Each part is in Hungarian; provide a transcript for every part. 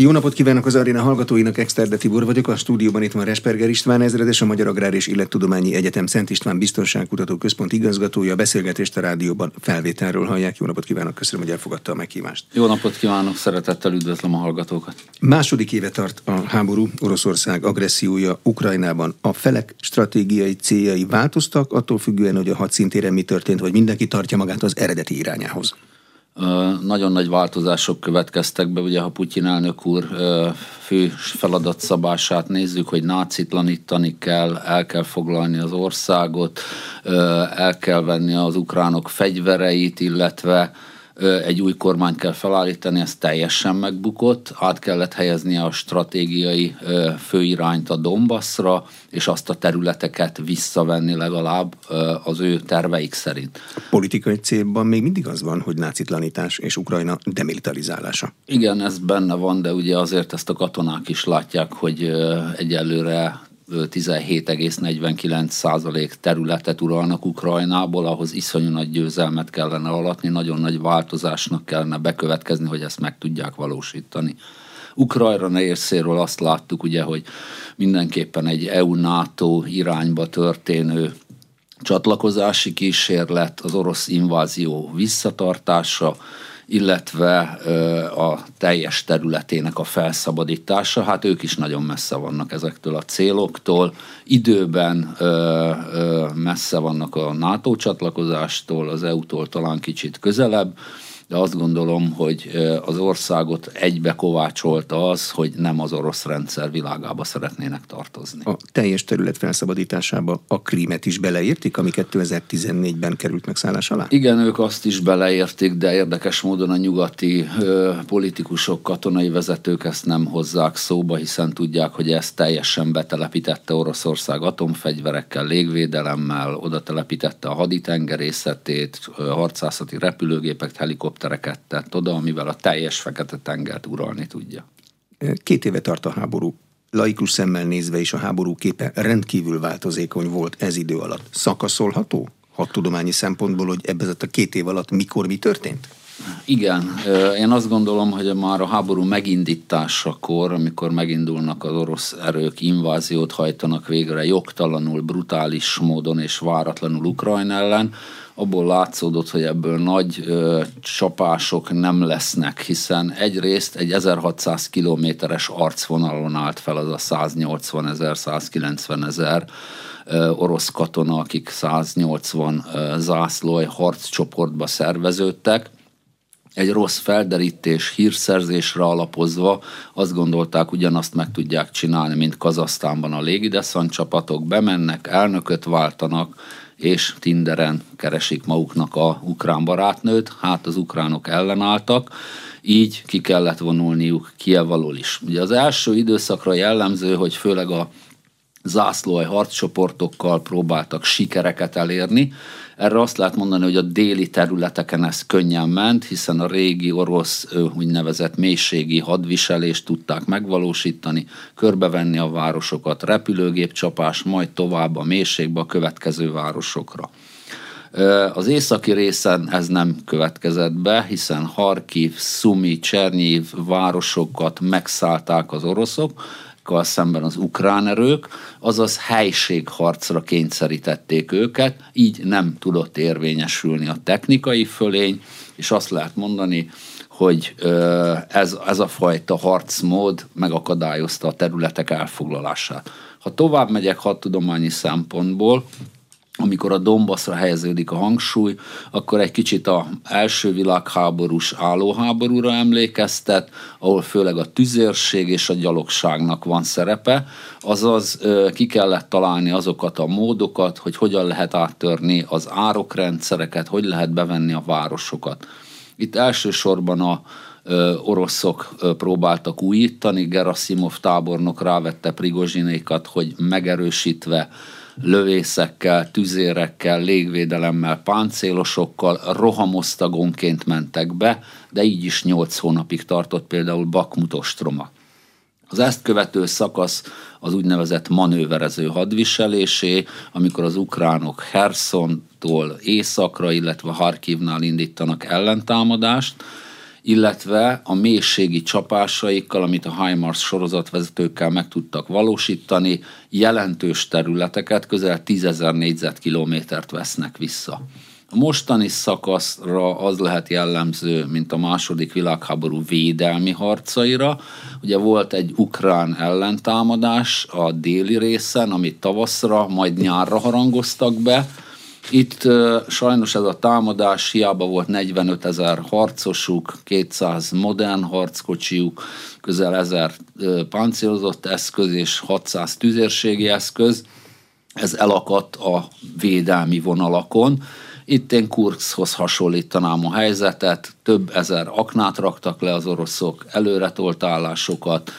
Jó napot kívánok az aréna hallgatóinak, Exterde Tibor vagyok, a stúdióban itt van Resperger István ezredes, a Magyar Agrár és Illettudományi Egyetem Szent István Biztonságkutató Központ igazgatója, a beszélgetést a rádióban felvételről hallják. Jó napot kívánok, köszönöm, hogy elfogadta a meghívást. Jó napot kívánok, szeretettel üdvözlöm a hallgatókat. Második éve tart a háború, Oroszország agressziója Ukrajnában. A felek stratégiai céljai változtak, attól függően, hogy a hadszintéren mi történt, vagy mindenki tartja magát az eredeti irányához. Nagyon nagy változások következtek be, ugye ha Putyin elnök úr fő feladatszabását nézzük, hogy nácitlanítani kell, el kell foglalni az országot, el kell venni az ukránok fegyvereit, illetve egy új kormányt kell felállítani, ez teljesen megbukott, át kellett helyezni a stratégiai főirányt a Donbassra, és azt a területeket visszavenni legalább az ő terveik szerint. A politikai célban még mindig az van, hogy nácitlanítás és Ukrajna demilitarizálása. Igen, ez benne van, de ugye azért ezt a katonák is látják, hogy egyelőre 17,49 százalék területet uralnak Ukrajnából, ahhoz iszonyú nagy győzelmet kellene alatni, nagyon nagy változásnak kellene bekövetkezni, hogy ezt meg tudják valósítani. Ukrajna részéről azt láttuk ugye, hogy mindenképpen egy EU-NATO irányba történő csatlakozási kísérlet, az orosz invázió visszatartása, illetve a teljes területének a felszabadítása. Hát ők is nagyon messze vannak ezektől a céloktól. Időben messze vannak a NATO csatlakozástól, az EU-tól talán kicsit közelebb, de azt gondolom, hogy az országot egybe kovácsolta az, hogy nem az orosz rendszer világába szeretnének tartozni. A teljes terület felszabadításába a krímet is beleértik, ami 2014-ben került megszállás alá? Igen, ők azt is beleértik, de érdekes módon a nyugati ö, politikusok, katonai vezetők ezt nem hozzák szóba, hiszen tudják, hogy ezt teljesen betelepítette Oroszország atomfegyverekkel, légvédelemmel, oda telepítette a haditengerészetét, harcászati repülőgépek, helikoptereket, helikoptereket tett oda, amivel a teljes fekete tengert uralni tudja. Két éve tart a háború. Laikus szemmel nézve is a háború képe rendkívül változékony volt ez idő alatt. Szakaszolható? tudományi szempontból, hogy ebben a két év alatt mikor mi történt? Igen, én azt gondolom, hogy már a háború megindításakor, amikor megindulnak az orosz erők, inváziót hajtanak végre jogtalanul, brutális módon és váratlanul Ukrajna ellen, abból látszódott, hogy ebből nagy ö, csapások nem lesznek, hiszen egyrészt egy 1600 kilométeres arcvonalon állt fel az a 180 ezer, 190 ezer orosz katona, akik 180 zászlói harccsoportba szerveződtek, egy rossz felderítés, hírszerzésre alapozva azt gondolták, ugyanazt meg tudják csinálni, mint Kazasztánban a légideszant csapatok, bemennek, elnököt váltanak, és Tinderen keresik maguknak a ukrán barátnőt, hát az ukránok ellenálltak, így ki kellett vonulniuk Kiev alól is. Ugye az első időszakra jellemző, hogy főleg a zászlóaj harccsoportokkal próbáltak sikereket elérni, erre azt lehet mondani, hogy a déli területeken ez könnyen ment, hiszen a régi orosz úgynevezett mélységi hadviselést tudták megvalósítani, körbevenni a városokat, repülőgép csapás, majd tovább a mélységbe a következő városokra. Az északi részen ez nem következett be, hiszen Harkiv, Szumi, Csernyiv városokat megszállták az oroszok, szemben az ukrán erők, azaz helységharcra kényszerítették őket, így nem tudott érvényesülni a technikai fölény, és azt lehet mondani, hogy ez, ez a fajta harcmód megakadályozta a területek elfoglalását. Ha tovább megyek hadtudományi szempontból, amikor a Dombaszra helyeződik a hangsúly, akkor egy kicsit a első világháborús állóháborúra emlékeztet, ahol főleg a tüzérség és a gyalogságnak van szerepe, azaz ki kellett találni azokat a módokat, hogy hogyan lehet áttörni az árokrendszereket, hogy lehet bevenni a városokat. Itt elsősorban a oroszok próbáltak újítani, Gerasimov tábornok rávette Prigozsinékat, hogy megerősítve lövészekkel, tüzérekkel, légvédelemmel, páncélosokkal rohamosztagonként mentek be, de így is nyolc hónapig tartott például Bakmut ostroma. Az ezt követő szakasz az úgynevezett manőverező hadviselésé, amikor az ukránok Hersontól északra, illetve Harkivnál indítanak ellentámadást, illetve a mélységi csapásaikkal, amit a HIMARS sorozatvezetőkkel meg tudtak valósítani, jelentős területeket, közel 10 négyzetkilométert vesznek vissza. A mostani szakaszra az lehet jellemző, mint a második világháború védelmi harcaira. Ugye volt egy ukrán ellentámadás a déli részen, amit tavaszra, majd nyárra harangoztak be, itt sajnos ez a támadás hiába volt 45 ezer harcosuk, 200 modern harckocsiuk, közel 1000 uh, páncélozott eszköz és 600 tüzérségi eszköz. Ez elakadt a védelmi vonalakon. Itt én Kurszhoz hasonlítanám a helyzetet, több ezer aknát raktak le az oroszok, előretolt állásokat,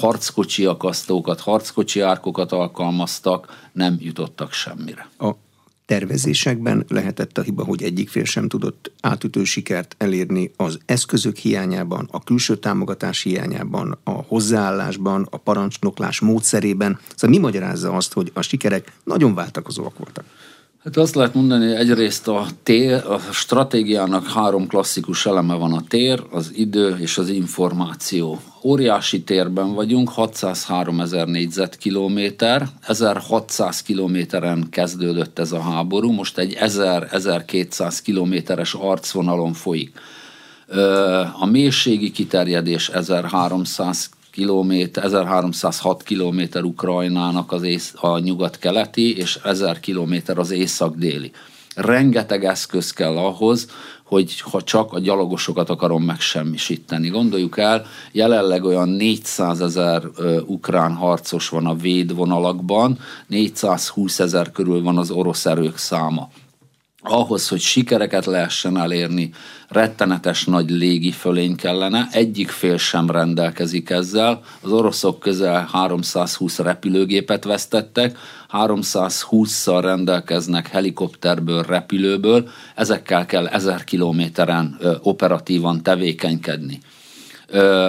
harckocsi akasztókat, harckocsi árkokat alkalmaztak, nem jutottak semmire. A tervezésekben lehetett a hiba, hogy egyik fél sem tudott átütő sikert elérni az eszközök hiányában, a külső támogatás hiányában, a hozzáállásban, a parancsnoklás módszerében. Szóval mi magyarázza azt, hogy a sikerek nagyon váltakozóak voltak? Hát azt lehet mondani, hogy egyrészt a tér, a stratégiának három klasszikus eleme van a tér, az idő és az információ. Óriási térben vagyunk, 603 ezer négyzetkilométer, 1600 kilométeren kezdődött ez a háború, most egy 1000-1200 kilométeres arcvonalon folyik. A mélységi kiterjedés 1300 kilométer, 1306 kilométer Ukrajnának az ész, a nyugat-keleti, és 1000 kilométer az észak-déli. Rengeteg eszköz kell ahhoz, hogy ha csak a gyalogosokat akarom megsemmisíteni. Gondoljuk el, jelenleg olyan 400 ezer ukrán harcos van a védvonalakban, 420 ezer körül van az orosz erők száma ahhoz, hogy sikereket lehessen elérni, rettenetes nagy légi fölény kellene, egyik fél sem rendelkezik ezzel. Az oroszok közel 320 repülőgépet vesztettek, 320-szal rendelkeznek helikopterből, repülőből, ezekkel kell 1000 kilométeren operatívan tevékenykedni.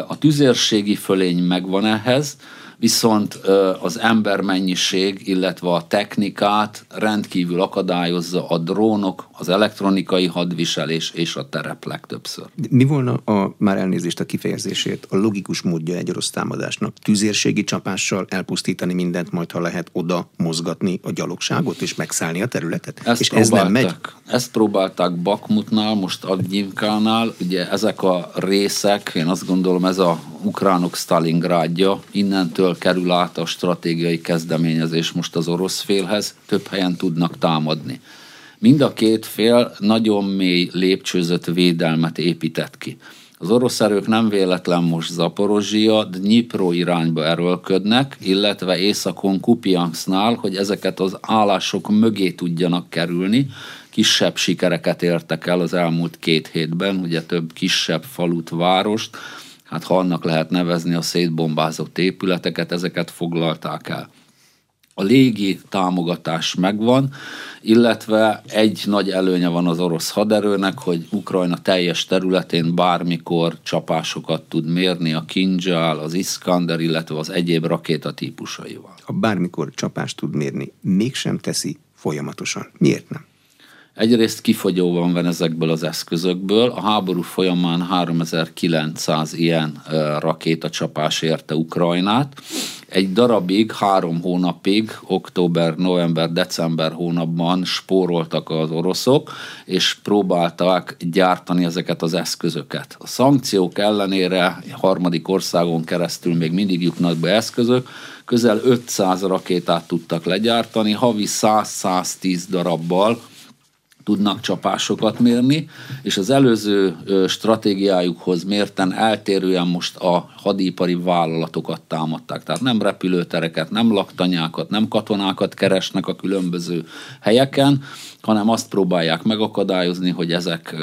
A tüzérségi fölény megvan ehhez, viszont az embermennyiség, illetve a technikát rendkívül akadályozza a drónok, az elektronikai hadviselés és a terep legtöbbször. Mi volna a, már elnézést a kifejezését, a logikus módja egy orosz támadásnak? Tüzérségi csapással elpusztítani mindent, majd ha lehet oda mozgatni a gyalogságot és megszállni a területet? Ezt és ez nem megy? Ezt próbálták Bakmutnál, most Adnyivkánál, ugye ezek a részek, én azt gondolom ez a ukránok Stalingrádja, innentől kerül át a stratégiai kezdeményezés most az orosz félhez, több helyen tudnak támadni. Mind a két fél nagyon mély lépcsőzött védelmet épített ki. Az orosz erők nem véletlen most Zaporozsia, Dnipro irányba erőlködnek, illetve északon Kupiansznál, hogy ezeket az állások mögé tudjanak kerülni. Kisebb sikereket értek el az elmúlt két hétben, ugye több kisebb falut, várost, hát ha annak lehet nevezni a szétbombázott épületeket, ezeket foglalták el. A légi támogatás megvan, illetve egy nagy előnye van az orosz haderőnek, hogy Ukrajna teljes területén bármikor csapásokat tud mérni a Kinjal, az Iskander, illetve az egyéb rakétatípusaival. A bármikor csapást tud mérni, mégsem teszi folyamatosan. Miért nem? Egyrészt kifogyóban van ezekből az eszközökből. A háború folyamán 3900 ilyen rakétacsapás érte Ukrajnát. Egy darabig, három hónapig, október, november, december hónapban spóroltak az oroszok, és próbálták gyártani ezeket az eszközöket. A szankciók ellenére harmadik országon keresztül még mindig jutnak be eszközök, közel 500 rakétát tudtak legyártani, havi 100-110 darabbal, tudnak csapásokat mérni, és az előző stratégiájukhoz mérten eltérően most a hadipari vállalatokat támadták. Tehát nem repülőtereket, nem laktanyákat, nem katonákat keresnek a különböző helyeken, hanem azt próbálják megakadályozni, hogy ezek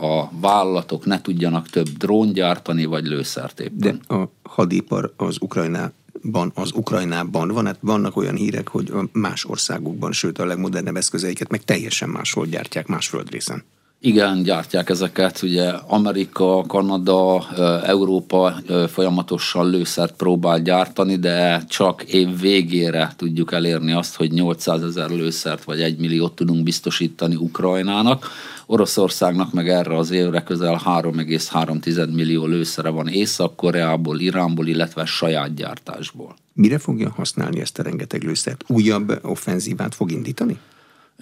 a vállalatok ne tudjanak több drón gyártani, vagy lőszert éppen. De a hadipar az Ukrajnál ban, az Ukrajnában van, hát vannak olyan hírek, hogy más országokban, sőt a legmodernebb eszközeiket meg teljesen máshol gyártják, más földrészen. Igen, gyártják ezeket. Ugye Amerika, Kanada, Európa folyamatosan lőszert próbál gyártani, de csak év végére tudjuk elérni azt, hogy 800 ezer lőszert vagy 1 milliót tudunk biztosítani Ukrajnának. Oroszországnak meg erre az évre közel 3,3 millió lőszere van Észak-Koreából, Iránból, illetve saját gyártásból. Mire fogja használni ezt a rengeteg lőszert? Újabb offenzívát fog indítani?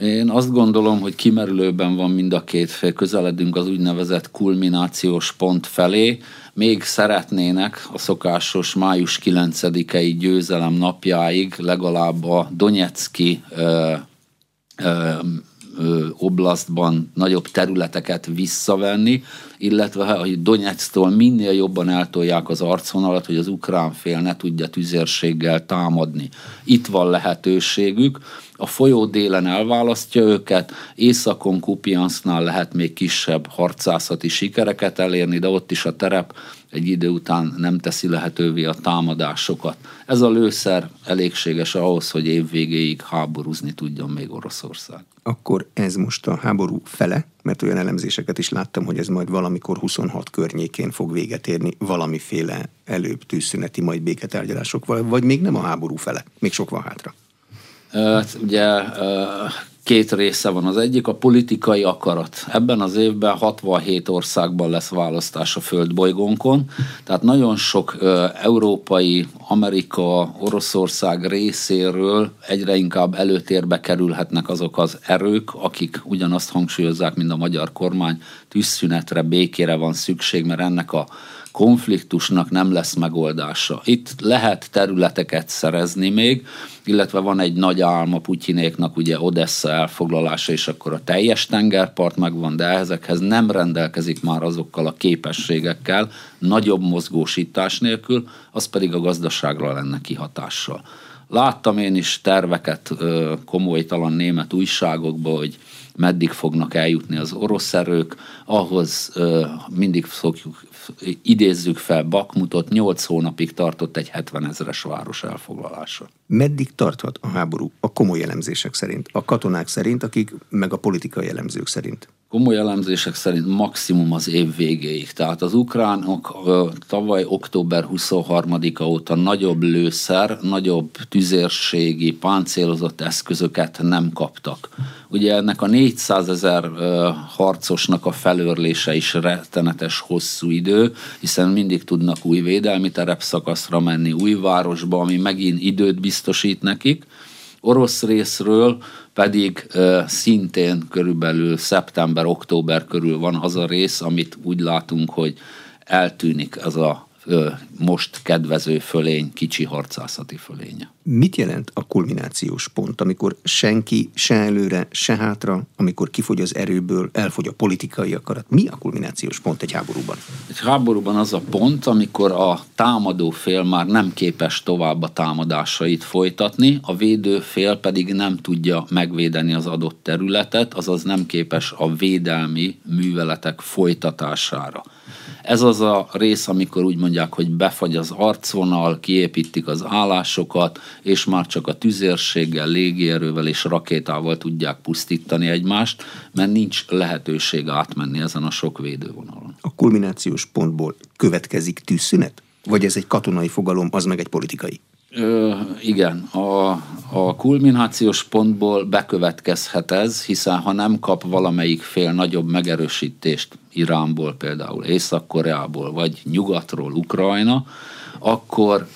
Én azt gondolom, hogy kimerülőben van mind a két fél, közeledünk az úgynevezett kulminációs pont felé. Még szeretnének a szokásos május 9-i győzelem napjáig legalább a Donetszki ö, ö, oblastban nagyobb területeket visszavenni, illetve hogy Donetsztól minél jobban eltolják az arcvonalat, hogy az ukrán fél ne tudja tüzérséggel támadni. Itt van lehetőségük, a folyó délen elválasztja őket, északon Kupiansznál lehet még kisebb harcászati sikereket elérni, de ott is a terep egy idő után nem teszi lehetővé a támadásokat. Ez a lőszer elégséges ahhoz, hogy év végéig háborúzni tudjon még Oroszország. Akkor ez most a háború fele, mert olyan elemzéseket is láttam, hogy ez majd valamikor 26 környékén fog véget érni valamiféle előbb tűzszüneti, majd béketárgyalások, vagy még nem a háború fele, még sok van hátra. Ugye két része van. Az egyik a politikai akarat. Ebben az évben 67 országban lesz választás a földbolygónkon, tehát nagyon sok európai, Amerika, Oroszország részéről egyre inkább előtérbe kerülhetnek azok az erők, akik ugyanazt hangsúlyozzák, mint a magyar kormány, tűzszünetre, békére van szükség, mert ennek a konfliktusnak nem lesz megoldása. Itt lehet területeket szerezni még, illetve van egy nagy álma Putyinéknak, ugye Odessa elfoglalása, és akkor a teljes tengerpart megvan, de ezekhez nem rendelkezik már azokkal a képességekkel, nagyobb mozgósítás nélkül, az pedig a gazdaságra lenne kihatással. Láttam én is terveket komolytalan német újságokban, hogy meddig fognak eljutni az orosz erők, ahhoz mindig szokjuk idézzük fel Bakmutot, 8 hónapig tartott egy 70 ezeres város elfoglalása. Meddig tarthat a háború a komoly elemzések szerint, a katonák szerint, akik meg a politikai elemzők szerint? Komoly elemzések szerint maximum az év végéig. Tehát az ukránok tavaly október 23-a óta nagyobb lőszer, nagyobb tüzérségi, páncélozott eszközöket nem kaptak. Ugye ennek a 400 ezer harcosnak a felőrlése is rettenetes hosszú idő, hiszen mindig tudnak új védelmi terepszakaszra menni, új városba, ami megint időt biztosít nekik. Orosz részről pedig szintén körülbelül szeptember-október körül van az a rész, amit úgy látunk, hogy eltűnik az a most kedvező fölény, kicsi harcászati fölénye. Mit jelent a kulminációs pont, amikor senki se előre, se hátra, amikor kifogy az erőből, elfogy a politikai akarat? Mi a kulminációs pont egy háborúban? Egy háborúban az a pont, amikor a támadó fél már nem képes tovább a támadásait folytatni, a védő fél pedig nem tudja megvédeni az adott területet, azaz nem képes a védelmi műveletek folytatására. Ez az a rész, amikor úgy mondják, hogy befagy az arcvonal, kiépítik az állásokat, és már csak a tüzérséggel, légierővel és rakétával tudják pusztítani egymást, mert nincs lehetőség átmenni ezen a sok védővonalon. A kulminációs pontból következik tűzszünet? Vagy ez egy katonai fogalom, az meg egy politikai? Ö, igen, a, a kulminációs pontból bekövetkezhet ez, hiszen ha nem kap valamelyik fél nagyobb megerősítést Iránból például, Észak-Koreából, vagy nyugatról Ukrajna, akkor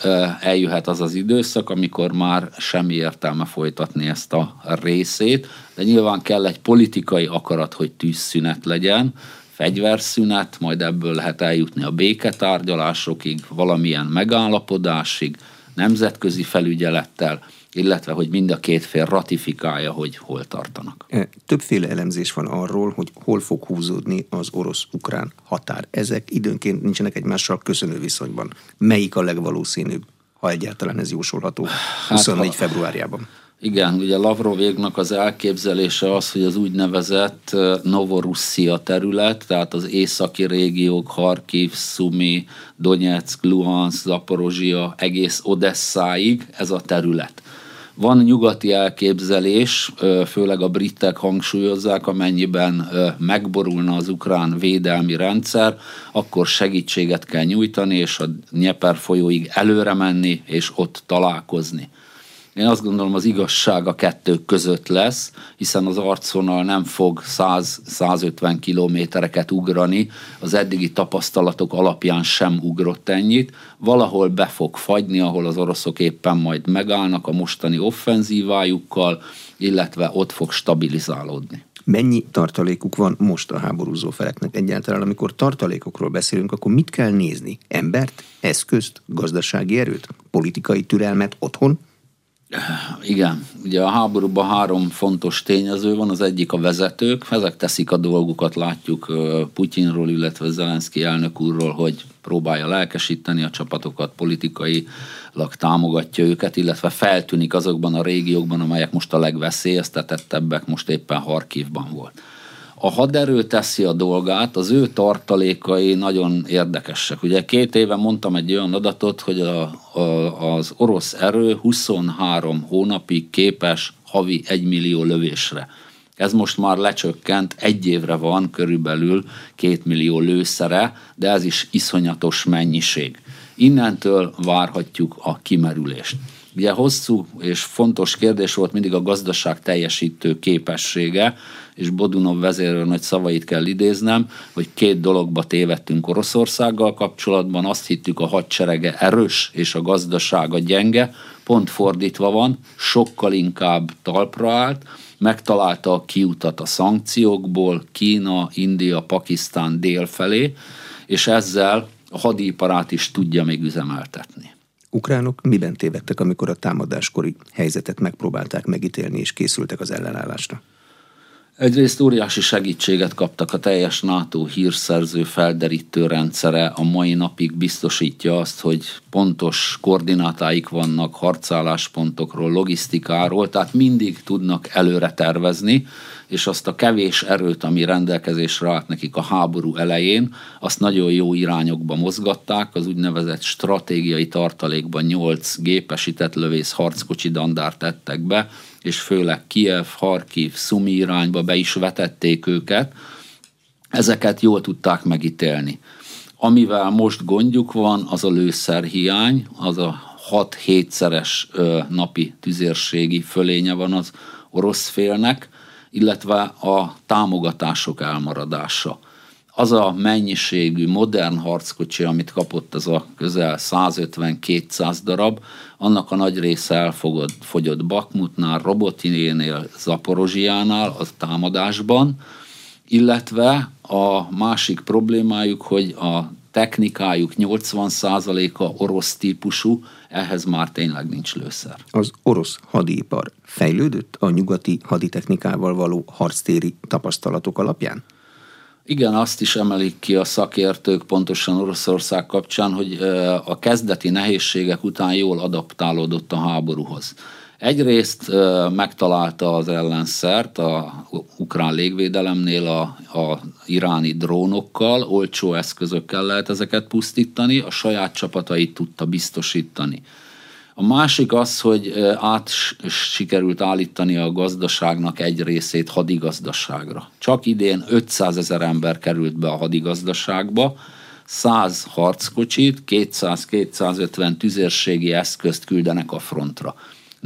eljöhet az az időszak, amikor már semmi értelme folytatni ezt a részét, de nyilván kell egy politikai akarat, hogy tűzszünet legyen, fegyverszünet, majd ebből lehet eljutni a béketárgyalásokig, valamilyen megállapodásig, nemzetközi felügyelettel, illetve hogy mind a két fél ratifikálja, hogy hol tartanak. E, többféle elemzés van arról, hogy hol fog húzódni az orosz-ukrán határ. Ezek időnként nincsenek egymással köszönő viszonyban. Melyik a legvalószínűbb, ha egyáltalán ez jósolható 24 hát, februárjában? Igen, ugye Lavrovégnak az elképzelése az, hogy az úgynevezett Novorusszia terület, tehát az északi régiók, Harkiv, Szumi, Donetsk, Luhansk, Zaporozsia, egész Odesszáig ez a terület. Van nyugati elképzelés, főleg a britek hangsúlyozzák, amennyiben megborulna az ukrán védelmi rendszer, akkor segítséget kell nyújtani, és a Nyeper folyóig előre menni, és ott találkozni. Én azt gondolom, az igazság a kettő között lesz, hiszen az arcvonal nem fog 100-150 kilométereket ugrani, az eddigi tapasztalatok alapján sem ugrott ennyit, valahol be fog fagyni, ahol az oroszok éppen majd megállnak a mostani offenzívájukkal, illetve ott fog stabilizálódni. Mennyi tartalékuk van most a háborúzó feleknek egyáltalán? Amikor tartalékokról beszélünk, akkor mit kell nézni? Embert, eszközt, gazdasági erőt, politikai türelmet otthon? Igen, ugye a háborúban három fontos tényező van, az egyik a vezetők, ezek teszik a dolgukat, látjuk Putyinról, illetve Zelenszky elnök úrról, hogy próbálja lelkesíteni a csapatokat, politikailag támogatja őket, illetve feltűnik azokban a régiókban, amelyek most a legveszélyeztetettebbek, most éppen Harkivban volt a haderő teszi a dolgát, az ő tartalékai nagyon érdekesek. Ugye két éve mondtam egy olyan adatot, hogy a, a, az orosz erő 23 hónapig képes havi 1 millió lövésre. Ez most már lecsökkent, egy évre van körülbelül két millió lőszere, de ez is iszonyatos mennyiség. Innentől várhatjuk a kimerülést. Ugye hosszú és fontos kérdés volt mindig a gazdaság teljesítő képessége, és Bodunov vezérő nagy szavait kell idéznem, hogy két dologba tévedtünk Oroszországgal kapcsolatban, azt hittük a hadserege erős és a gazdasága gyenge, pont fordítva van, sokkal inkább talpra állt, megtalálta a kiutat a szankciókból, Kína, India, Pakisztán dél felé, és ezzel a hadiparát is tudja még üzemeltetni. Ukránok miben tévedtek, amikor a támadáskori helyzetet megpróbálták megítélni és készültek az ellenállásra? Egyrészt óriási segítséget kaptak a teljes NATO hírszerző felderítő rendszere, a mai napig biztosítja azt, hogy pontos koordinátáik vannak harcálláspontokról, logisztikáról, tehát mindig tudnak előre tervezni, és azt a kevés erőt, ami rendelkezésre állt nekik a háború elején, azt nagyon jó irányokba mozgatták, az úgynevezett stratégiai tartalékban 8 gépesített lövész harckocsi dandár tettek be, és főleg Kiev, Harkiv, Szumi irányba be is vetették őket, ezeket jól tudták megítélni. Amivel most gondjuk van, az a lőszerhiány, az a 6-7-szeres napi tüzérségi fölénye van az orosz félnek, illetve a támogatások elmaradása. Az a mennyiségű modern harckocsi, amit kapott az a közel 150-200 darab, annak a nagy része elfogott, fogyott Bakmutnál, Robotinénél, Zaporozsiánál, a támadásban, illetve a másik problémájuk, hogy a technikájuk 80%-a orosz típusú, ehhez már tényleg nincs lőszer. Az orosz hadipar fejlődött a nyugati haditechnikával való harctéri tapasztalatok alapján? Igen, azt is emelik ki a szakértők pontosan Oroszország kapcsán, hogy a kezdeti nehézségek után jól adaptálódott a háborúhoz. Egyrészt megtalálta az ellenszert a ukrán légvédelemnél a, a iráni drónokkal, olcsó eszközökkel lehet ezeket pusztítani, a saját csapatait tudta biztosítani. A másik az, hogy át sikerült állítani a gazdaságnak egy részét hadigazdaságra. Csak idén 500 ezer ember került be a hadigazdaságba, 100 harckocsit, 200-250 tüzérségi eszközt küldenek a frontra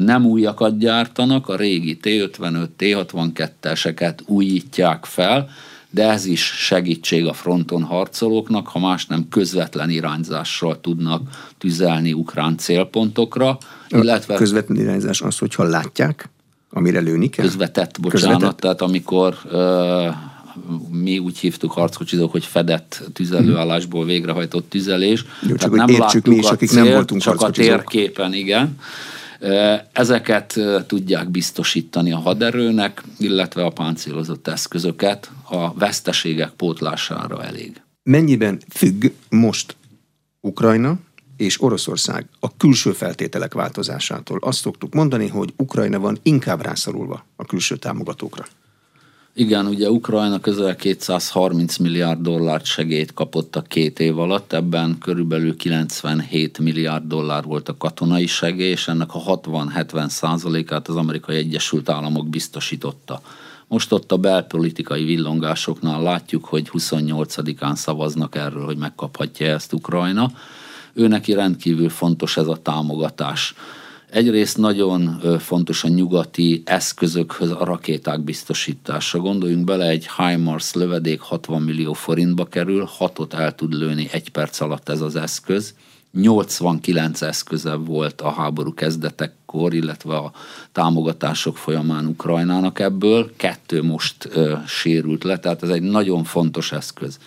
nem újakat gyártanak, a régi T-55, T-62-eseket újítják fel, de ez is segítség a fronton harcolóknak, ha más nem közvetlen irányzással tudnak tüzelni ukrán célpontokra. Illetve a közvetlen irányzás az, hogyha látják, amire lőni kell? Közvetett, bocsánat, közvetett. tehát amikor ö, mi úgy hívtuk harckocsizók, hogy fedett tüzelőállásból végrehajtott tüzelés. Jó, csak tehát nem értsük mi is, akik célt, nem voltunk Csak a térképen, igen. Ezeket tudják biztosítani a haderőnek, illetve a páncélozott eszközöket a veszteségek pótlására elég. Mennyiben függ most Ukrajna és Oroszország a külső feltételek változásától? Azt szoktuk mondani, hogy Ukrajna van inkább rászorulva a külső támogatókra. Igen, ugye Ukrajna közel 230 milliárd dollárt segélyt kapott a két év alatt, ebben körülbelül 97 milliárd dollár volt a katonai segély, és ennek a 60-70 százalékát az Amerikai Egyesült Államok biztosította. Most ott a belpolitikai villongásoknál látjuk, hogy 28-án szavaznak erről, hogy megkaphatja ezt Ukrajna. Ő neki rendkívül fontos ez a támogatás. Egyrészt nagyon fontos a nyugati eszközökhöz a rakéták biztosítása. Gondoljunk bele, egy HIMARS lövedék 60 millió forintba kerül, hatot el tud lőni egy perc alatt ez az eszköz. 89 eszköze volt a háború kezdetekkor, illetve a támogatások folyamán Ukrajnának ebből, kettő most ö, sérült le, tehát ez egy nagyon fontos eszköz.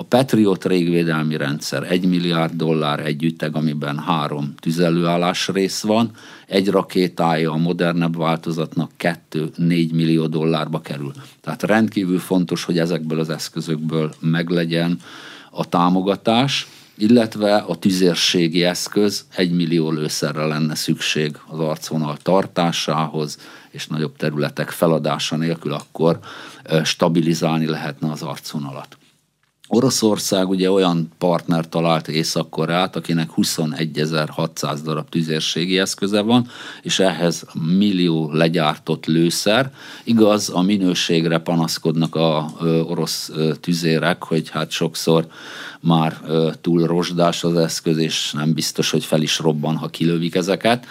A Patriot régvédelmi rendszer 1 milliárd dollár egy amiben három tüzelőállás rész van, egy rakétája a modernebb változatnak 2-4 millió dollárba kerül. Tehát rendkívül fontos, hogy ezekből az eszközökből meglegyen a támogatás, illetve a tüzérségi eszköz egy millió lőszerre lenne szükség az arcvonal tartásához, és nagyobb területek feladása nélkül akkor stabilizálni lehetne az arcvonalat. Oroszország ugye olyan partner talált Észak-Koreát, akinek 21.600 darab tüzérségi eszköze van, és ehhez millió legyártott lőszer. Igaz, a minőségre panaszkodnak a orosz tüzérek, hogy hát sokszor már túl rozsdás az eszköz, és nem biztos, hogy fel is robban, ha kilövik ezeket.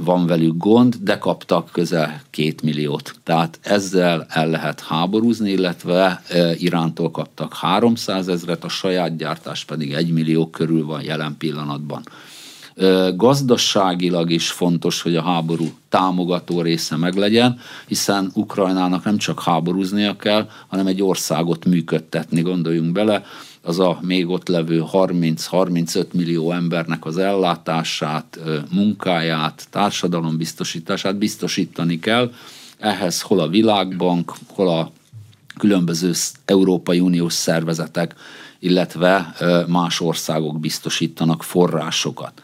Van velük gond, de kaptak közel két milliót. Tehát ezzel el lehet háborúzni, illetve Irántól kaptak 300 ezret, a saját gyártás pedig egy millió körül van jelen pillanatban. Gazdaságilag is fontos, hogy a háború támogató része meglegyen, hiszen Ukrajnának nem csak háborúznia kell, hanem egy országot működtetni, gondoljunk bele, az a még ott levő 30-35 millió embernek az ellátását, munkáját, társadalombiztosítását biztosítani kell. Ehhez hol a Világbank, hol a különböző Európai Uniós szervezetek, illetve más országok biztosítanak forrásokat.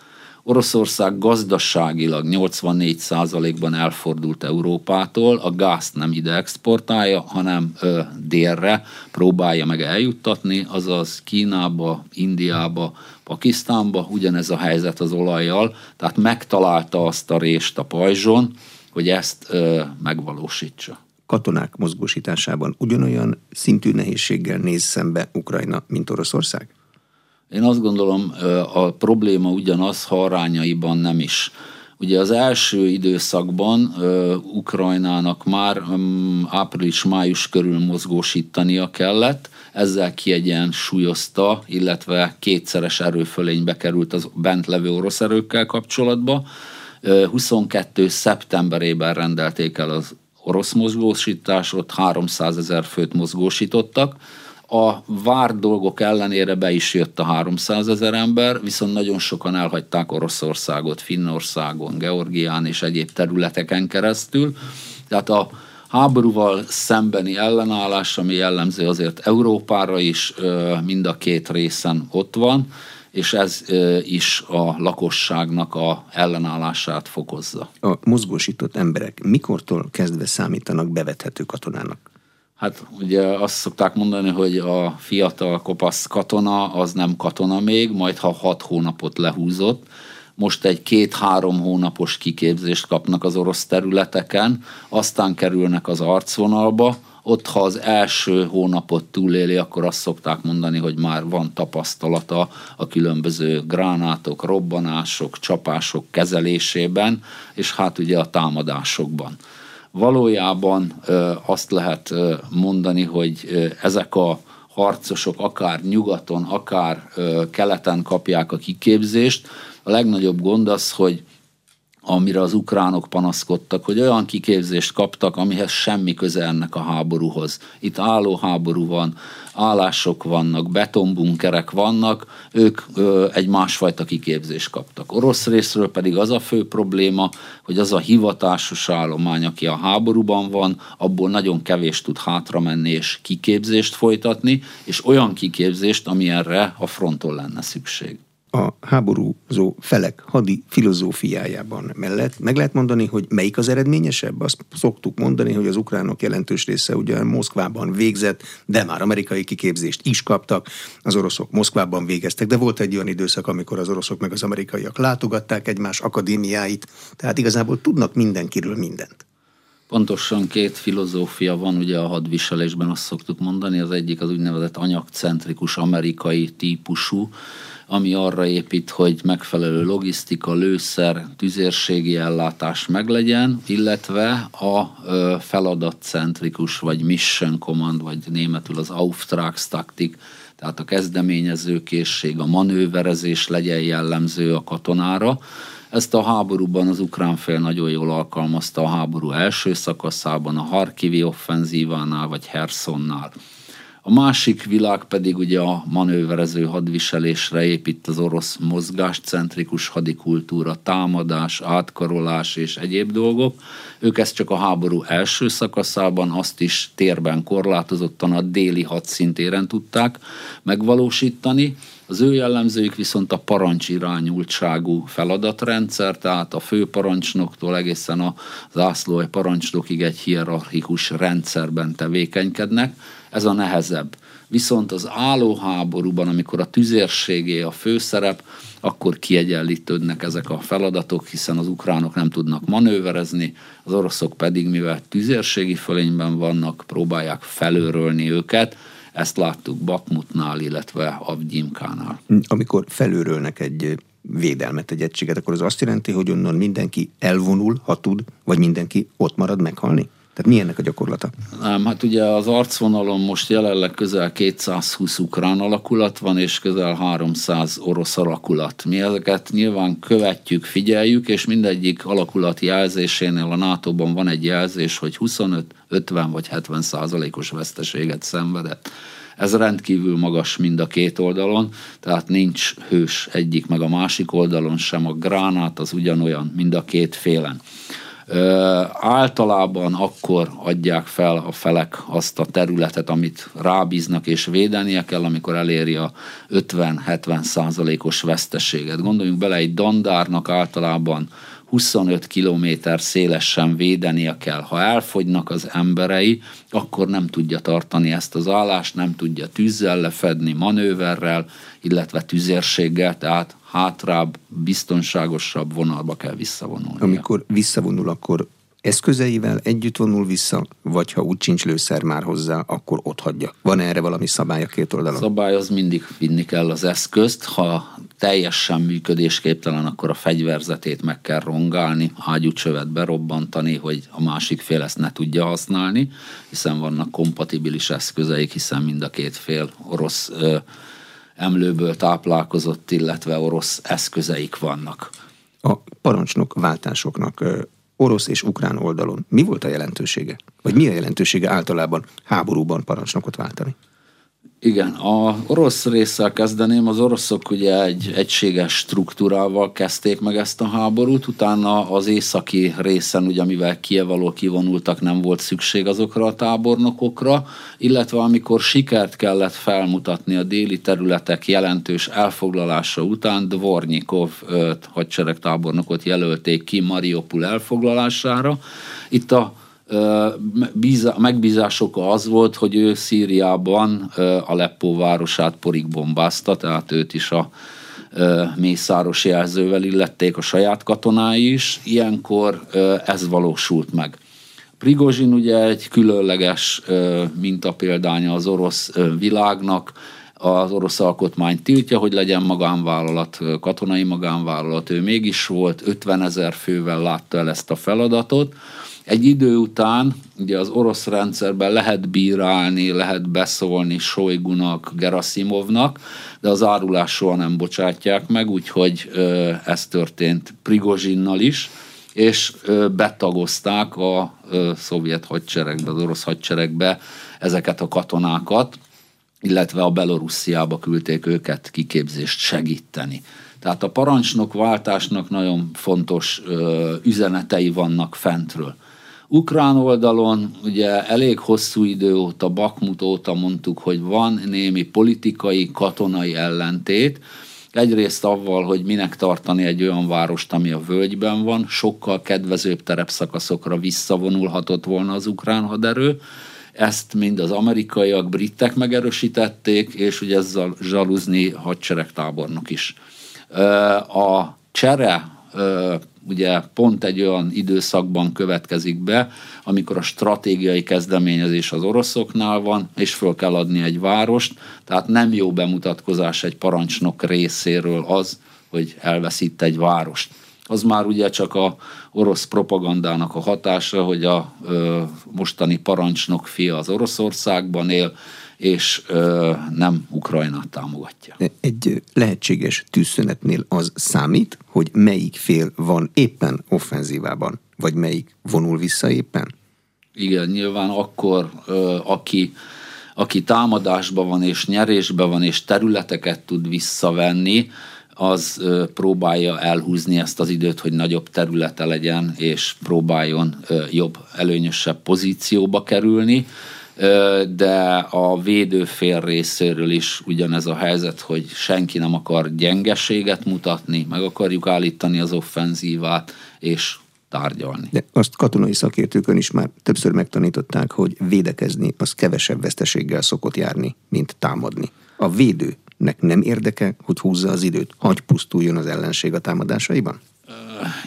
Oroszország gazdaságilag 84%-ban elfordult Európától, a gázt nem ide exportálja, hanem ö, délre próbálja meg eljuttatni, azaz Kínába, Indiába, Pakisztánba, ugyanez a helyzet az olajjal, tehát megtalálta azt a rést a pajzson, hogy ezt ö, megvalósítsa. Katonák mozgósításában ugyanolyan szintű nehézséggel néz szembe Ukrajna, mint Oroszország? Én azt gondolom, a probléma ugyanaz, ha arányaiban nem is. Ugye az első időszakban Ukrajnának már április-május körül mozgósítania kellett, ezzel kiegyensúlyozta, illetve kétszeres erőfölénybe került az bent levő orosz erőkkel kapcsolatba. 22. szeptemberében rendelték el az orosz mozgósításot, 300 ezer főt mozgósítottak, a vár dolgok ellenére be is jött a 300 ezer ember, viszont nagyon sokan elhagyták Oroszországot, Finnországon, Georgián és egyéb területeken keresztül. Tehát a háborúval szembeni ellenállás, ami jellemző azért Európára is, mind a két részen ott van, és ez is a lakosságnak a ellenállását fokozza. A mozgósított emberek mikortól kezdve számítanak bevethető katonának? Hát ugye azt szokták mondani, hogy a fiatal kopasz katona az nem katona még, majd ha hat hónapot lehúzott, most egy két-három hónapos kiképzést kapnak az orosz területeken, aztán kerülnek az arcvonalba, ott ha az első hónapot túléli, akkor azt szokták mondani, hogy már van tapasztalata a különböző gránátok, robbanások, csapások kezelésében, és hát ugye a támadásokban valójában azt lehet mondani, hogy ezek a harcosok akár nyugaton, akár keleten kapják a kiképzést. A legnagyobb gond az, hogy amire az ukránok panaszkodtak, hogy olyan kiképzést kaptak, amihez semmi köze ennek a háborúhoz. Itt álló háború van, állások vannak, betonbunkerek vannak, ők egy másfajta kiképzést kaptak. Orosz részről pedig az a fő probléma, hogy az a hivatásos állomány, aki a háborúban van, abból nagyon kevés tud hátramenni és kiképzést folytatni, és olyan kiképzést, ami erre a fronton lenne szükség. A háborúzó felek hadi filozófiájában mellett meg lehet mondani, hogy melyik az eredményesebb? Azt szoktuk mondani, hogy az ukránok jelentős része ugye Moszkvában végzett, de már amerikai kiképzést is kaptak, az oroszok Moszkvában végeztek, de volt egy olyan időszak, amikor az oroszok meg az amerikaiak látogatták egymás akadémiáit, tehát igazából tudnak mindenkiről mindent. Pontosan két filozófia van ugye a hadviselésben, azt szoktuk mondani, az egyik az úgynevezett anyagcentrikus amerikai típusú, ami arra épít, hogy megfelelő logisztika, lőszer, tüzérségi ellátás meglegyen, illetve a feladatcentrikus, vagy mission command, vagy németül az Auftragstaktik, tehát a kezdeményezőkészség, a manőverezés legyen jellemző a katonára, ezt a háborúban az ukrán fél nagyon jól alkalmazta a háború első szakaszában, a Harkivi offenzívánál vagy Hersonnál. A másik világ pedig ugye a manőverező hadviselésre épít az orosz mozgáscentrikus hadikultúra, támadás, átkarolás és egyéb dolgok. Ők ezt csak a háború első szakaszában, azt is térben korlátozottan a déli hadszintéren tudták megvalósítani, az ő jellemzőik viszont a parancsirányultságú feladatrendszer, tehát a főparancsnoktól egészen a zászlói parancsnokig egy hierarchikus rendszerben tevékenykednek. Ez a nehezebb. Viszont az állóháborúban, amikor a tüzérségé a főszerep, akkor kiegyenlítődnek ezek a feladatok, hiszen az ukránok nem tudnak manőverezni, az oroszok pedig, mivel tüzérségi fölényben vannak, próbálják felőrölni őket, ezt láttuk Bakmutnál, illetve Avgyimkánál. Amikor felőrölnek egy védelmet, egy egységet, akkor az azt jelenti, hogy onnan mindenki elvonul, ha tud, vagy mindenki ott marad meghalni? Tehát mi ennek a gyakorlata? Nem, hát ugye az arcvonalon most jelenleg közel 220 ukrán alakulat van, és közel 300 orosz alakulat. Mi ezeket nyilván követjük, figyeljük, és mindegyik alakulat jelzésénél a NATO-ban van egy jelzés, hogy 25, 50 vagy 70 százalékos veszteséget szenvedett. Ez rendkívül magas mind a két oldalon, tehát nincs hős egyik meg a másik oldalon sem, a gránát az ugyanolyan mind a két félen általában akkor adják fel a felek azt a területet, amit rábíznak és védenie kell, amikor eléri a 50-70 százalékos veszteséget. Gondoljunk bele, egy dandárnak általában 25 kilométer szélesen védenie kell. Ha elfogynak az emberei, akkor nem tudja tartani ezt az állást, nem tudja tűzzel lefedni, manőverrel, illetve tüzérséggel, tehát hátrább, biztonságosabb vonalba kell visszavonulni. Amikor visszavonul, akkor eszközeivel együtt vonul vissza, vagy ha úgy sincs lőszer már hozzá, akkor ott hagyja. Van erre valami szabály a két oldalon? A szabály az mindig vinni kell az eszközt. Ha teljesen működésképtelen, akkor a fegyverzetét meg kell rongálni, ágyúcsövet berobbantani, hogy a másik fél ezt ne tudja használni, hiszen vannak kompatibilis eszközeik, hiszen mind a két fél orosz ö, emlőből táplálkozott, illetve orosz eszközeik vannak. A parancsnok váltásoknak orosz és ukrán oldalon mi volt a jelentősége? Vagy mi a jelentősége általában háborúban parancsnokot váltani? Igen, a orosz résszel kezdeném. Az oroszok ugye egy egységes struktúrával kezdték meg ezt a háborút, utána az északi részen, ugye mivel Kievaló kivonultak, nem volt szükség azokra a tábornokokra, illetve amikor sikert kellett felmutatni a déli területek jelentős elfoglalása után, Dvornyikov hadseregtábornokot jelölték ki Mariupol elfoglalására. Itt a megbízások az volt, hogy ő Szíriában Aleppo városát porig bombázta, tehát őt is a mészáros jelzővel illették a saját katonái is. Ilyenkor ez valósult meg. Prigozsin ugye egy különleges mintapéldánya az orosz világnak, az orosz alkotmány tiltja, hogy legyen magánvállalat, katonai magánvállalat, ő mégis volt, 50 ezer fővel látta el ezt a feladatot, egy idő után ugye az orosz rendszerben lehet bírálni, lehet beszólni Sojgunak, Gerasimovnak, de az árulás soha nem bocsátják meg, úgyhogy ez történt Prigozsinnal is, és betagozták a szovjet hadseregbe, az orosz hadseregbe ezeket a katonákat, illetve a Belorussziába küldték őket kiképzést segíteni. Tehát a parancsnok váltásnak nagyon fontos üzenetei vannak fentről. Ukrán oldalon ugye elég hosszú idő óta, Bakmut óta mondtuk, hogy van némi politikai, katonai ellentét, Egyrészt avval, hogy minek tartani egy olyan várost, ami a völgyben van, sokkal kedvezőbb terepszakaszokra visszavonulhatott volna az ukrán haderő, ezt mind az amerikaiak, britek megerősítették, és ugye ezzel zsaluzni hadseregtábornok is. A csere ugye pont egy olyan időszakban következik be, amikor a stratégiai kezdeményezés az oroszoknál van, és föl kell adni egy várost, tehát nem jó bemutatkozás egy parancsnok részéről az, hogy elveszít egy várost. Az már ugye csak a orosz propagandának a hatása, hogy a ö, mostani parancsnok fia az Oroszországban él, és ö, nem Ukrajnát támogatja. Egy lehetséges tűzszünetnél az számít, hogy melyik fél van éppen offenzívában, vagy melyik vonul vissza éppen? Igen, nyilván akkor, ö, aki, aki támadásban van, és nyerésben van, és területeket tud visszavenni, az próbálja elhúzni ezt az időt, hogy nagyobb területe legyen, és próbáljon jobb, előnyösebb pozícióba kerülni de a védőfél részéről is ugyanez a helyzet, hogy senki nem akar gyengeséget mutatni, meg akarjuk állítani az offenzívát, és tárgyalni. De azt katonai szakértőkön is már többször megtanították, hogy védekezni az kevesebb veszteséggel szokott járni, mint támadni. A védőnek nem érdeke, hogy húzza az időt, hagy pusztuljon az ellenség a támadásaiban?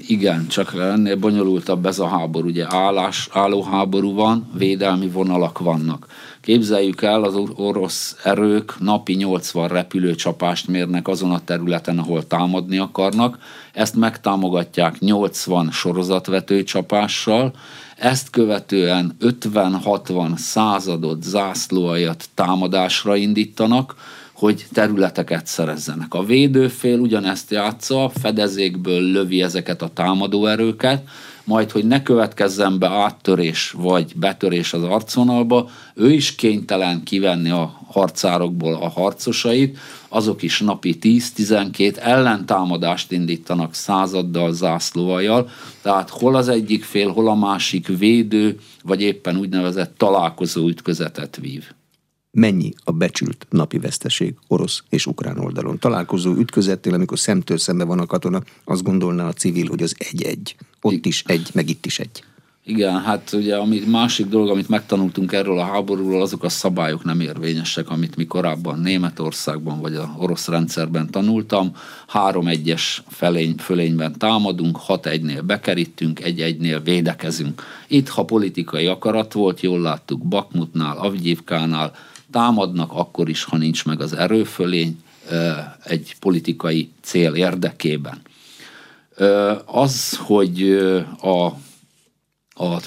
Igen, csak ennél bonyolultabb ez a háború. Ugye állás, álló háború van, védelmi vonalak vannak. Képzeljük el, az orosz erők napi 80 repülőcsapást mérnek azon a területen, ahol támadni akarnak. Ezt megtámogatják 80 sorozatvető csapással, ezt követően 50-60 századot, zászlóajat támadásra indítanak, hogy területeket szerezzenek. A védőfél ugyanezt játsza, fedezékből lövi ezeket a támadó erőket, majd, hogy ne következzen be áttörés vagy betörés az arcvonalba, ő is kénytelen kivenni a harcárokból a harcosait, azok is napi 10-12 ellentámadást indítanak századdal, zászlóajjal, tehát hol az egyik fél, hol a másik védő, vagy éppen úgynevezett találkozó ütközetet vív mennyi a becsült napi veszteség orosz és ukrán oldalon. Találkozó ütközettél, amikor szemtől szembe van a katona, azt gondolná a civil, hogy az egy-egy. Ott is egy, meg itt is egy. Igen, hát ugye ami másik dolog, amit megtanultunk erről a háborúról, azok a szabályok nem érvényesek, amit mi korábban Németországban vagy a orosz rendszerben tanultam. Három egyes felény, fölényben támadunk, hat egynél bekerítünk, egy egynél védekezünk. Itt, ha politikai akarat volt, jól láttuk Bakmutnál, Avgyivkánál, támadnak akkor is, ha nincs meg az erőfölény egy politikai cél érdekében. Az, hogy a, a,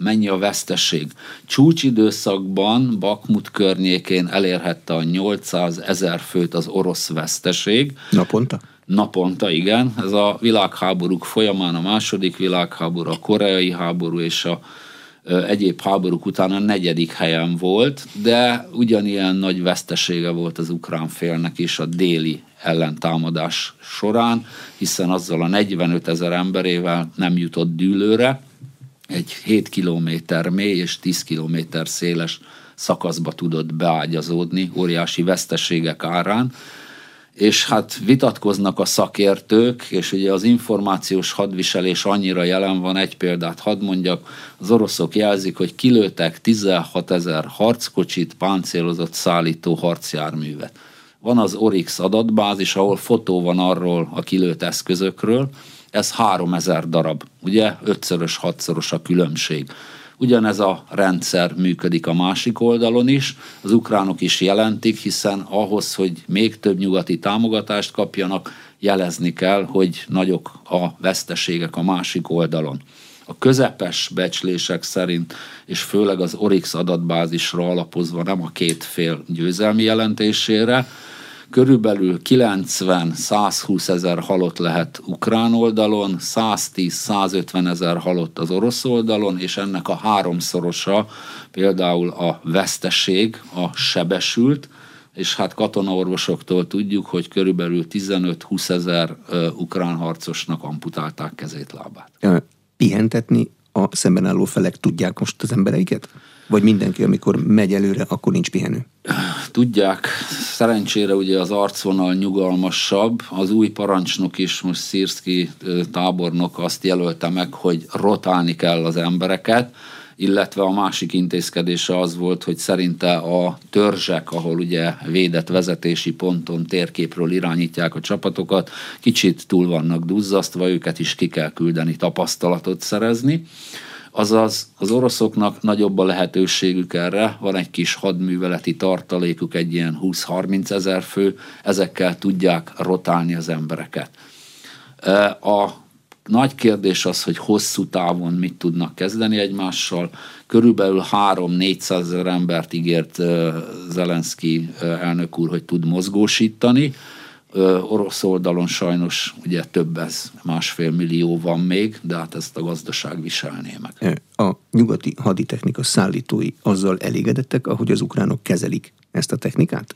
mennyi a veszteség. Csúcsidőszakban Bakmut környékén elérhette a 800 ezer főt az orosz veszteség. Naponta? Naponta, igen. Ez a világháborúk folyamán a második világháború, a koreai háború és a egyéb háborúk után a negyedik helyen volt, de ugyanilyen nagy vesztesége volt az ukrán félnek is a déli ellentámadás során, hiszen azzal a 45 ezer emberével nem jutott dűlőre, egy 7 kilométer mély és 10 kilométer széles szakaszba tudott beágyazódni óriási veszteségek árán, és hát vitatkoznak a szakértők, és ugye az információs hadviselés annyira jelen van, egy példát hadd mondjak, az oroszok jelzik, hogy kilőtek 16 ezer harckocsit, páncélozott szállító harcjárművet. Van az Orix adatbázis, ahol fotó van arról a kilőtt eszközökről, ez 3000 darab, ugye ötszörös, hatszoros a különbség. Ugyanez a rendszer működik a másik oldalon is, az ukránok is jelentik, hiszen ahhoz, hogy még több nyugati támogatást kapjanak, jelezni kell, hogy nagyok a veszteségek a másik oldalon. A közepes becslések szerint, és főleg az Orix adatbázisra alapozva nem a két fél győzelmi jelentésére, Körülbelül 90-120 ezer halott lehet ukrán oldalon, 110-150 ezer halott az orosz oldalon, és ennek a háromszorosa például a veszteség, a sebesült, és hát katonaorvosoktól tudjuk, hogy körülbelül 15-20 ezer ukrán harcosnak amputálták kezét, lábát. Pihentetni a szemben álló felek tudják most az embereiket? Vagy mindenki, amikor megy előre, akkor nincs pihenő? Tudják, szerencsére ugye az arcvonal nyugalmasabb, az új parancsnok is, most Szirszki tábornok azt jelölte meg, hogy rotálni kell az embereket, illetve a másik intézkedése az volt, hogy szerinte a törzsek, ahol ugye védett vezetési ponton térképről irányítják a csapatokat, kicsit túl vannak duzzasztva, őket is ki kell küldeni, tapasztalatot szerezni. Azaz az oroszoknak nagyobb a lehetőségük erre, van egy kis hadműveleti tartalékuk, egy ilyen 20-30 ezer fő, ezekkel tudják rotálni az embereket. A nagy kérdés az, hogy hosszú távon mit tudnak kezdeni egymással. Körülbelül 3-400 ezer embert ígért Zelenszky elnök úr, hogy tud mozgósítani. Orosz oldalon sajnos ugye több ez, másfél millió van még, de hát ezt a gazdaság viselné meg. A nyugati haditechnika szállítói azzal elégedettek, ahogy az ukránok kezelik ezt a technikát?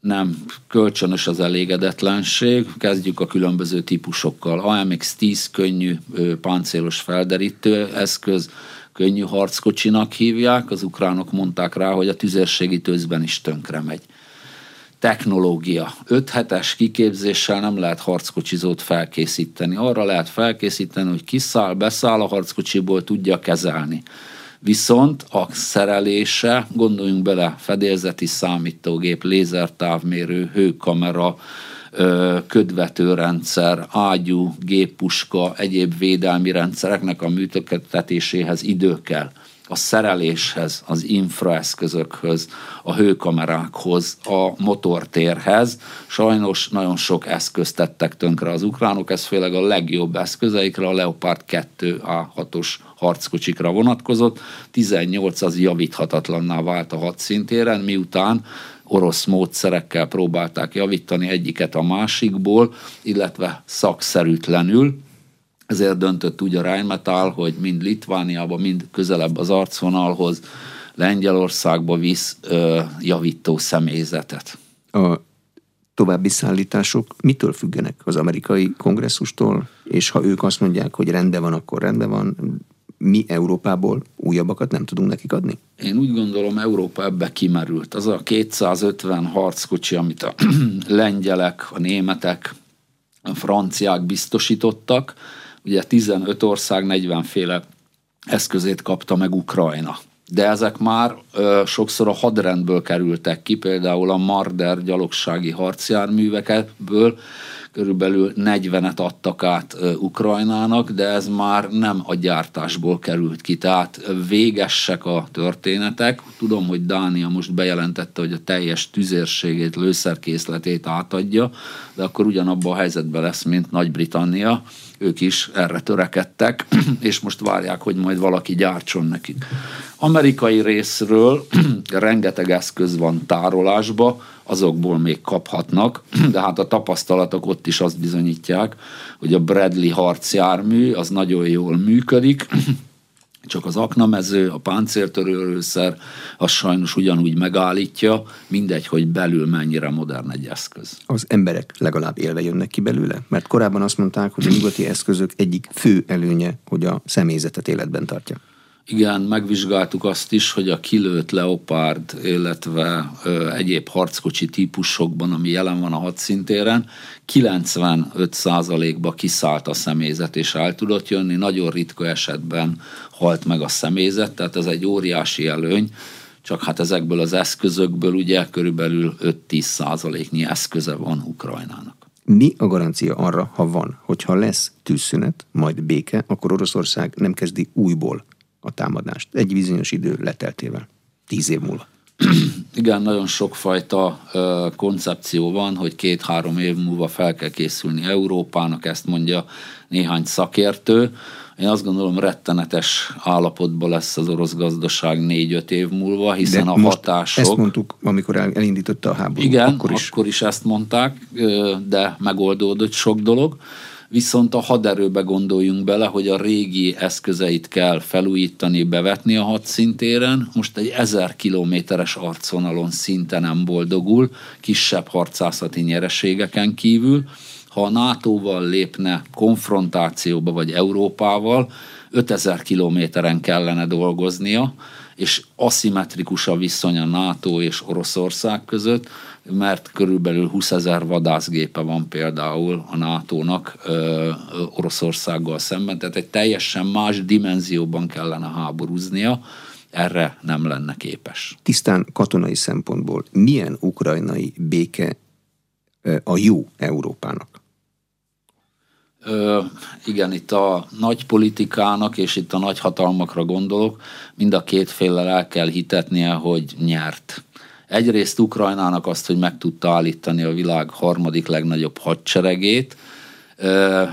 nem kölcsönös az elégedetlenség. Kezdjük a különböző típusokkal. AMX-10 könnyű páncélos felderítő eszköz, könnyű harckocsinak hívják, az ukránok mondták rá, hogy a tüzérségi tőzben is tönkre megy. Technológia. 5 hetes kiképzéssel nem lehet harckocsizót felkészíteni. Arra lehet felkészíteni, hogy kiszáll, beszáll a harckocsiból, tudja kezelni Viszont a szerelése, gondoljunk bele, fedélzeti számítógép, lézertávmérő, hőkamera, ködvetőrendszer, ágyú, géppuska, egyéb védelmi rendszereknek a működtetéséhez idő kell a szereléshez, az infraeszközökhöz, a hőkamerákhoz, a motortérhez. Sajnos nagyon sok eszközt tettek tönkre az ukránok, ez főleg a legjobb eszközeikre, a Leopard 2 A6-os harckocsikra vonatkozott. 18 az javíthatatlanná vált a hadszintéren, miután orosz módszerekkel próbálták javítani egyiket a másikból, illetve szakszerűtlenül, ezért döntött úgy a Rheinmetall, hogy mind Litvániába, mind közelebb az arcvonalhoz, Lengyelországba visz ö, javító személyzetet. A további szállítások mitől függenek az amerikai kongresszustól, és ha ők azt mondják, hogy rendben van, akkor rendben van, mi Európából újabbakat nem tudunk nekik adni? Én úgy gondolom, Európa ebbe kimerült. Az a 250 harckocsi, amit a lengyelek, a németek, a franciák biztosítottak, ugye 15 ország 40 féle eszközét kapta meg Ukrajna. De ezek már ö, sokszor a hadrendből kerültek ki, például a Marder gyalogsági harcjárművekből, körülbelül 40-et adtak át Ukrajnának, de ez már nem a gyártásból került ki, tehát végesek a történetek. Tudom, hogy Dánia most bejelentette, hogy a teljes tüzérségét, lőszerkészletét átadja, de akkor ugyanabban a helyzetben lesz, mint Nagy-Britannia, ők is erre törekedtek, és most várják, hogy majd valaki gyártson nekik. Amerikai részről rengeteg eszköz van tárolásba, azokból még kaphatnak, de hát a tapasztalatok ott is azt bizonyítják, hogy a Bradley harcjármű az nagyon jól működik, csak az aknamező, a páncéltörőrőszer, az sajnos ugyanúgy megállítja, mindegy, hogy belül mennyire modern egy eszköz. Az emberek legalább élve jönnek ki belőle? Mert korábban azt mondták, hogy a nyugati eszközök egyik fő előnye, hogy a személyzetet életben tartja. Igen, megvizsgáltuk azt is, hogy a kilőtt Leopard, illetve ö, egyéb harckocsi típusokban, ami jelen van a hadszintéren, 95%-ba kiszállt a személyzet és el tudott jönni, nagyon ritka esetben halt meg a személyzet, tehát ez egy óriási előny, csak hát ezekből az eszközökből ugye körülbelül 5-10 százaléknyi eszköze van Ukrajnának. Mi a garancia arra, ha van, hogyha lesz tűzszünet, majd béke, akkor Oroszország nem kezdi újból a támadást egy bizonyos idő leteltével, tíz év múlva. Igen, nagyon sokfajta ö, koncepció van, hogy két-három év múlva fel kell készülni Európának, ezt mondja néhány szakértő. Én azt gondolom, rettenetes állapotban lesz az orosz gazdaság négy-öt év múlva, hiszen De a hatások... Ezt mondtuk, amikor elindította a háború. Igen, akkor is. akkor is ezt mondták, de megoldódott sok dolog. Viszont a haderőbe gondoljunk bele, hogy a régi eszközeit kell felújítani, bevetni a hadszintéren. Most egy ezer kilométeres arcvonalon szinte nem boldogul, kisebb harcászati nyereségeken kívül. Ha a NATO-val lépne konfrontációba, vagy Európával, 5000 kilométeren kellene dolgoznia, és aszimmetrikus a viszony a NATO és Oroszország között, mert körülbelül 20 ezer vadászgépe van például a NATO-nak Oroszországgal szemben, tehát egy teljesen más dimenzióban kellene háborúznia, erre nem lenne képes. Tisztán katonai szempontból milyen ukrajnai béke a jó Európának? Ö, igen, itt a nagy politikának és itt a nagy hatalmakra gondolok, mind a két féllel el kell hitetnie, hogy nyert. Egyrészt Ukrajnának azt, hogy meg tudta állítani a világ harmadik legnagyobb hadseregét,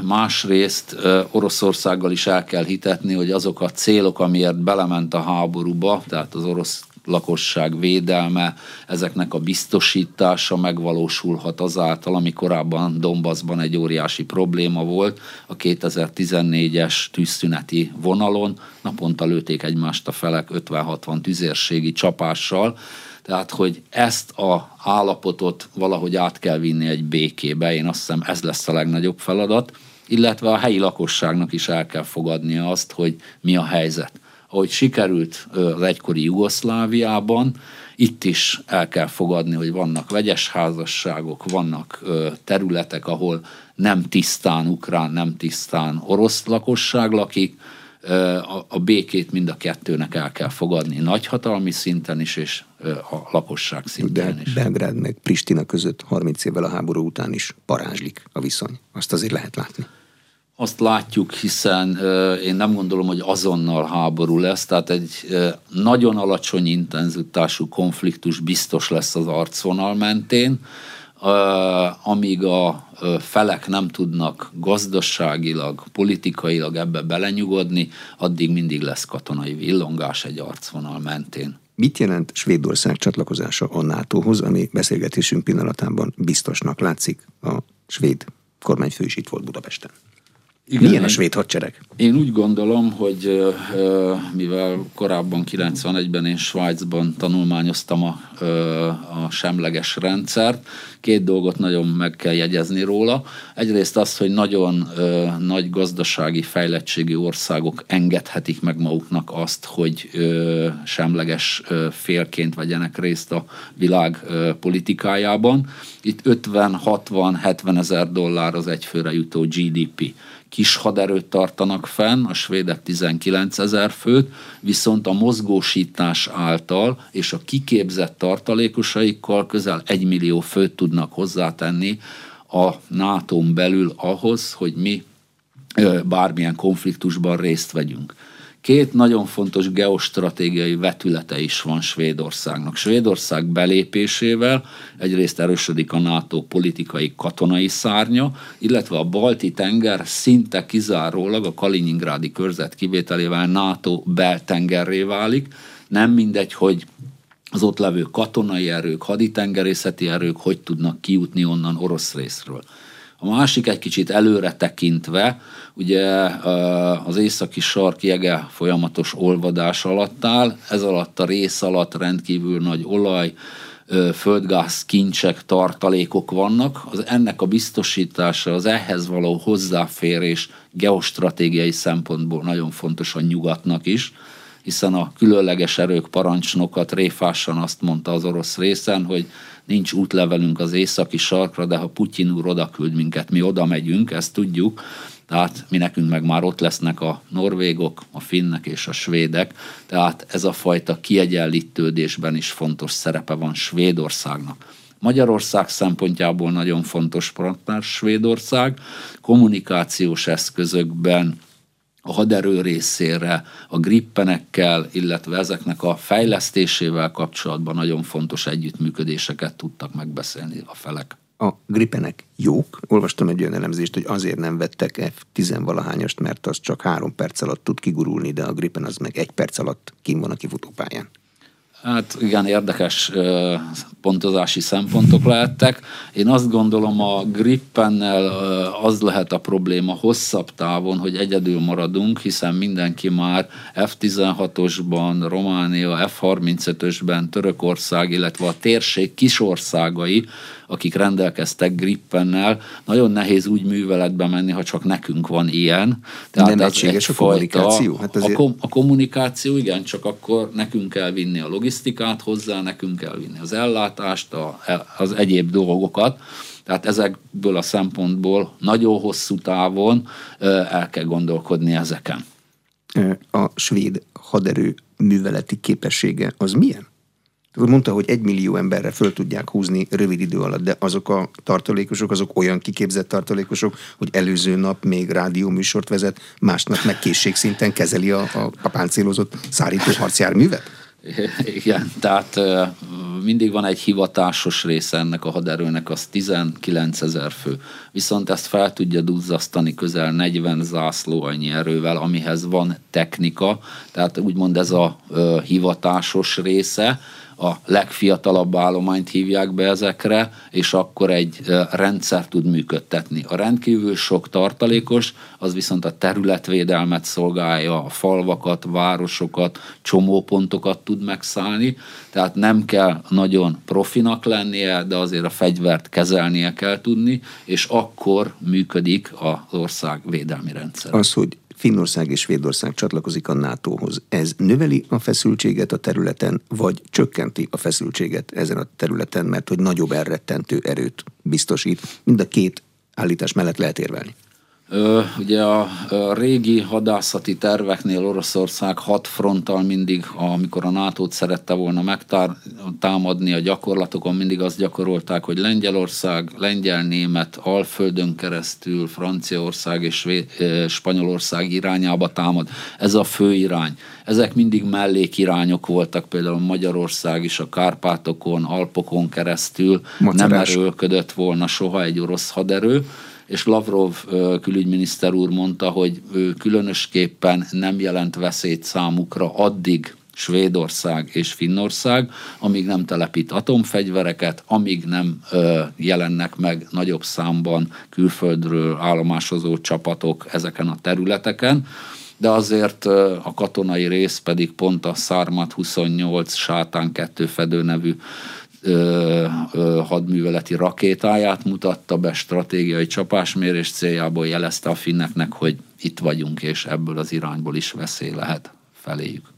másrészt Oroszországgal is el kell hitetni, hogy azok a célok, amiért belement a háborúba, tehát az orosz lakosság védelme, ezeknek a biztosítása megvalósulhat azáltal, ami korábban Donbassban egy óriási probléma volt, a 2014-es tűzszüneti vonalon, naponta lőték egymást a felek 50-60 tüzérségi csapással, tehát, hogy ezt a állapotot valahogy át kell vinni egy békébe, én azt hiszem ez lesz a legnagyobb feladat, illetve a helyi lakosságnak is el kell fogadnia azt, hogy mi a helyzet. Ahogy sikerült az egykori Jugoszláviában, itt is el kell fogadni, hogy vannak vegyes házasságok, vannak területek, ahol nem tisztán ukrán, nem tisztán orosz lakosság lakik, a, a békét mind a kettőnek el kell fogadni nagyhatalmi szinten is, és a lakosság szintén De is. Belgrád meg Pristina között 30 évvel a háború után is parázslik a viszony. Azt azért lehet látni. Azt látjuk, hiszen én nem gondolom, hogy azonnal háború lesz, tehát egy nagyon alacsony intenzitású konfliktus biztos lesz az arcvonal mentén, amíg a felek nem tudnak gazdaságilag, politikailag ebbe belenyugodni, addig mindig lesz katonai villongás egy arcvonal mentén. Mit jelent Svédország csatlakozása a NATO-hoz, ami beszélgetésünk pillanatában biztosnak látszik? A svéd kormányfő is itt volt Budapesten. Igen, Milyen a svéd hadsereg? Én úgy gondolom, hogy mivel korábban 91-ben én Svájcban tanulmányoztam a, a semleges rendszert, két dolgot nagyon meg kell jegyezni róla. Egyrészt az, hogy nagyon nagy gazdasági fejlettségi országok engedhetik meg maguknak azt, hogy semleges félként vegyenek részt a világ politikájában. Itt 50-60-70 ezer dollár az egyfőre jutó GDP kis haderőt tartanak fenn, a svédek 19 ezer főt, viszont a mozgósítás által és a kiképzett tartalékosaikkal közel 1 millió főt tudnak hozzátenni a nato belül ahhoz, hogy mi bármilyen konfliktusban részt vegyünk. Két nagyon fontos geostratégiai vetülete is van Svédországnak. Svédország belépésével egyrészt erősödik a NATO politikai katonai szárnya, illetve a Balti tenger szinte kizárólag a Kaliningrádi körzet kivételével NATO beltengerré válik. Nem mindegy, hogy az ott levő katonai erők, haditengerészeti erők hogy tudnak kijutni onnan orosz részről. A másik egy kicsit előre tekintve, ugye az északi sark jege folyamatos olvadás alatt áll, ez alatt a rész alatt rendkívül nagy olaj, földgáz kincsek, tartalékok vannak, az ennek a biztosítása, az ehhez való hozzáférés geostratégiai szempontból nagyon fontos a nyugatnak is, hiszen a különleges erők parancsnokat réfásan azt mondta az orosz részen, hogy nincs útlevelünk az északi sarkra, de ha Putyin úr oda küld minket, mi oda megyünk, ezt tudjuk, tehát mi nekünk meg már ott lesznek a norvégok, a finnek és a svédek, tehát ez a fajta kiegyenlítődésben is fontos szerepe van Svédországnak. Magyarország szempontjából nagyon fontos partner Svédország, kommunikációs eszközökben, a haderő részére, a grippenekkel, illetve ezeknek a fejlesztésével kapcsolatban nagyon fontos együttműködéseket tudtak megbeszélni a felek. A gripenek jók. Olvastam egy olyan elemzést, hogy azért nem vettek F-10-valahányast, mert az csak három perc alatt tud kigurulni, de a gripen az meg egy perc alatt kim van a kifutópályán. Hát igen, érdekes pontozási szempontok lehettek. Én azt gondolom a Grippennel az lehet a probléma hosszabb távon, hogy egyedül maradunk, hiszen mindenki már F-16-osban, Románia, F-35-ösben, Törökország, illetve a térség kisországai akik rendelkeztek grippennel, nagyon nehéz úgy műveletbe menni, ha csak nekünk van ilyen. Tehát Nem egységes a kommunikáció? Hát azért... a, kom- a kommunikáció, igen, csak akkor nekünk kell vinni a logisztikát hozzá, nekünk kell vinni az ellátást, a, az egyéb dolgokat. Tehát ezekből a szempontból nagyon hosszú távon el kell gondolkodni ezeken. A svéd haderő műveleti képessége az milyen? Mondta, hogy egy millió emberre föl tudják húzni rövid idő alatt, de azok a tartalékosok, azok olyan kiképzett tartalékosok, hogy előző nap még rádióműsort vezet, másnap meg készségszinten kezeli a, a páncélozott szárító harcjárművet? Igen, tehát mindig van egy hivatásos része ennek a haderőnek, az 19 ezer fő. Viszont ezt fel tudja duzzasztani közel 40 zászló annyi erővel, amihez van technika, tehát úgymond ez a hivatásos része, a legfiatalabb állományt hívják be ezekre, és akkor egy rendszer tud működtetni. A rendkívül sok tartalékos, az viszont a területvédelmet szolgálja, a falvakat, városokat, csomópontokat tud megszállni, tehát nem kell nagyon profinak lennie, de azért a fegyvert kezelnie kell tudni, és akkor működik az ország védelmi rendszer. Az, hogy Finnország és Svédország csatlakozik a NATO-hoz. Ez növeli a feszültséget a területen, vagy csökkenti a feszültséget ezen a területen, mert hogy nagyobb elrettentő erőt biztosít. Mind a két állítás mellett lehet érvelni. Ugye a régi hadászati terveknél Oroszország hat fronttal mindig, amikor a nato szerette volna megtámadni a gyakorlatokon, mindig azt gyakorolták, hogy Lengyelország, Lengyel-Német, Alföldön keresztül, Franciaország és Spanyolország irányába támad. Ez a fő irány. Ezek mindig mellékirányok voltak, például Magyarország is a Kárpátokon, Alpokon keresztül Macerás. nem erőlködött volna soha egy orosz haderő és Lavrov külügyminiszter úr mondta, hogy ő különösképpen nem jelent veszélyt számukra addig, Svédország és Finnország, amíg nem telepít atomfegyvereket, amíg nem jelennek meg nagyobb számban külföldről állomásozó csapatok ezeken a területeken, de azért a katonai rész pedig pont a Szármat 28 Sátán 2 fedő nevű ö, ö, hadműveleti rakétáját mutatta be stratégiai csapásmérés céljából, jelezte a finneknek, hogy itt vagyunk, és ebből az irányból is veszély lehet feléjük.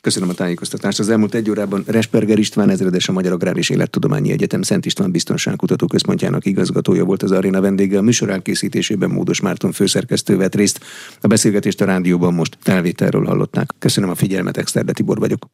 Köszönöm a tájékoztatást. Az elmúlt egy órában Resperger István ezredes a Magyar Agrár és Élettudományi Egyetem Szent István Biztonságkutató Központjának igazgatója volt az aréna vendége. A műsor elkészítésében Módos Márton főszerkesztő vett részt. A beszélgetést a rádióban most felvételről hallották. Köszönöm a figyelmet, Exterde Tibor vagyok.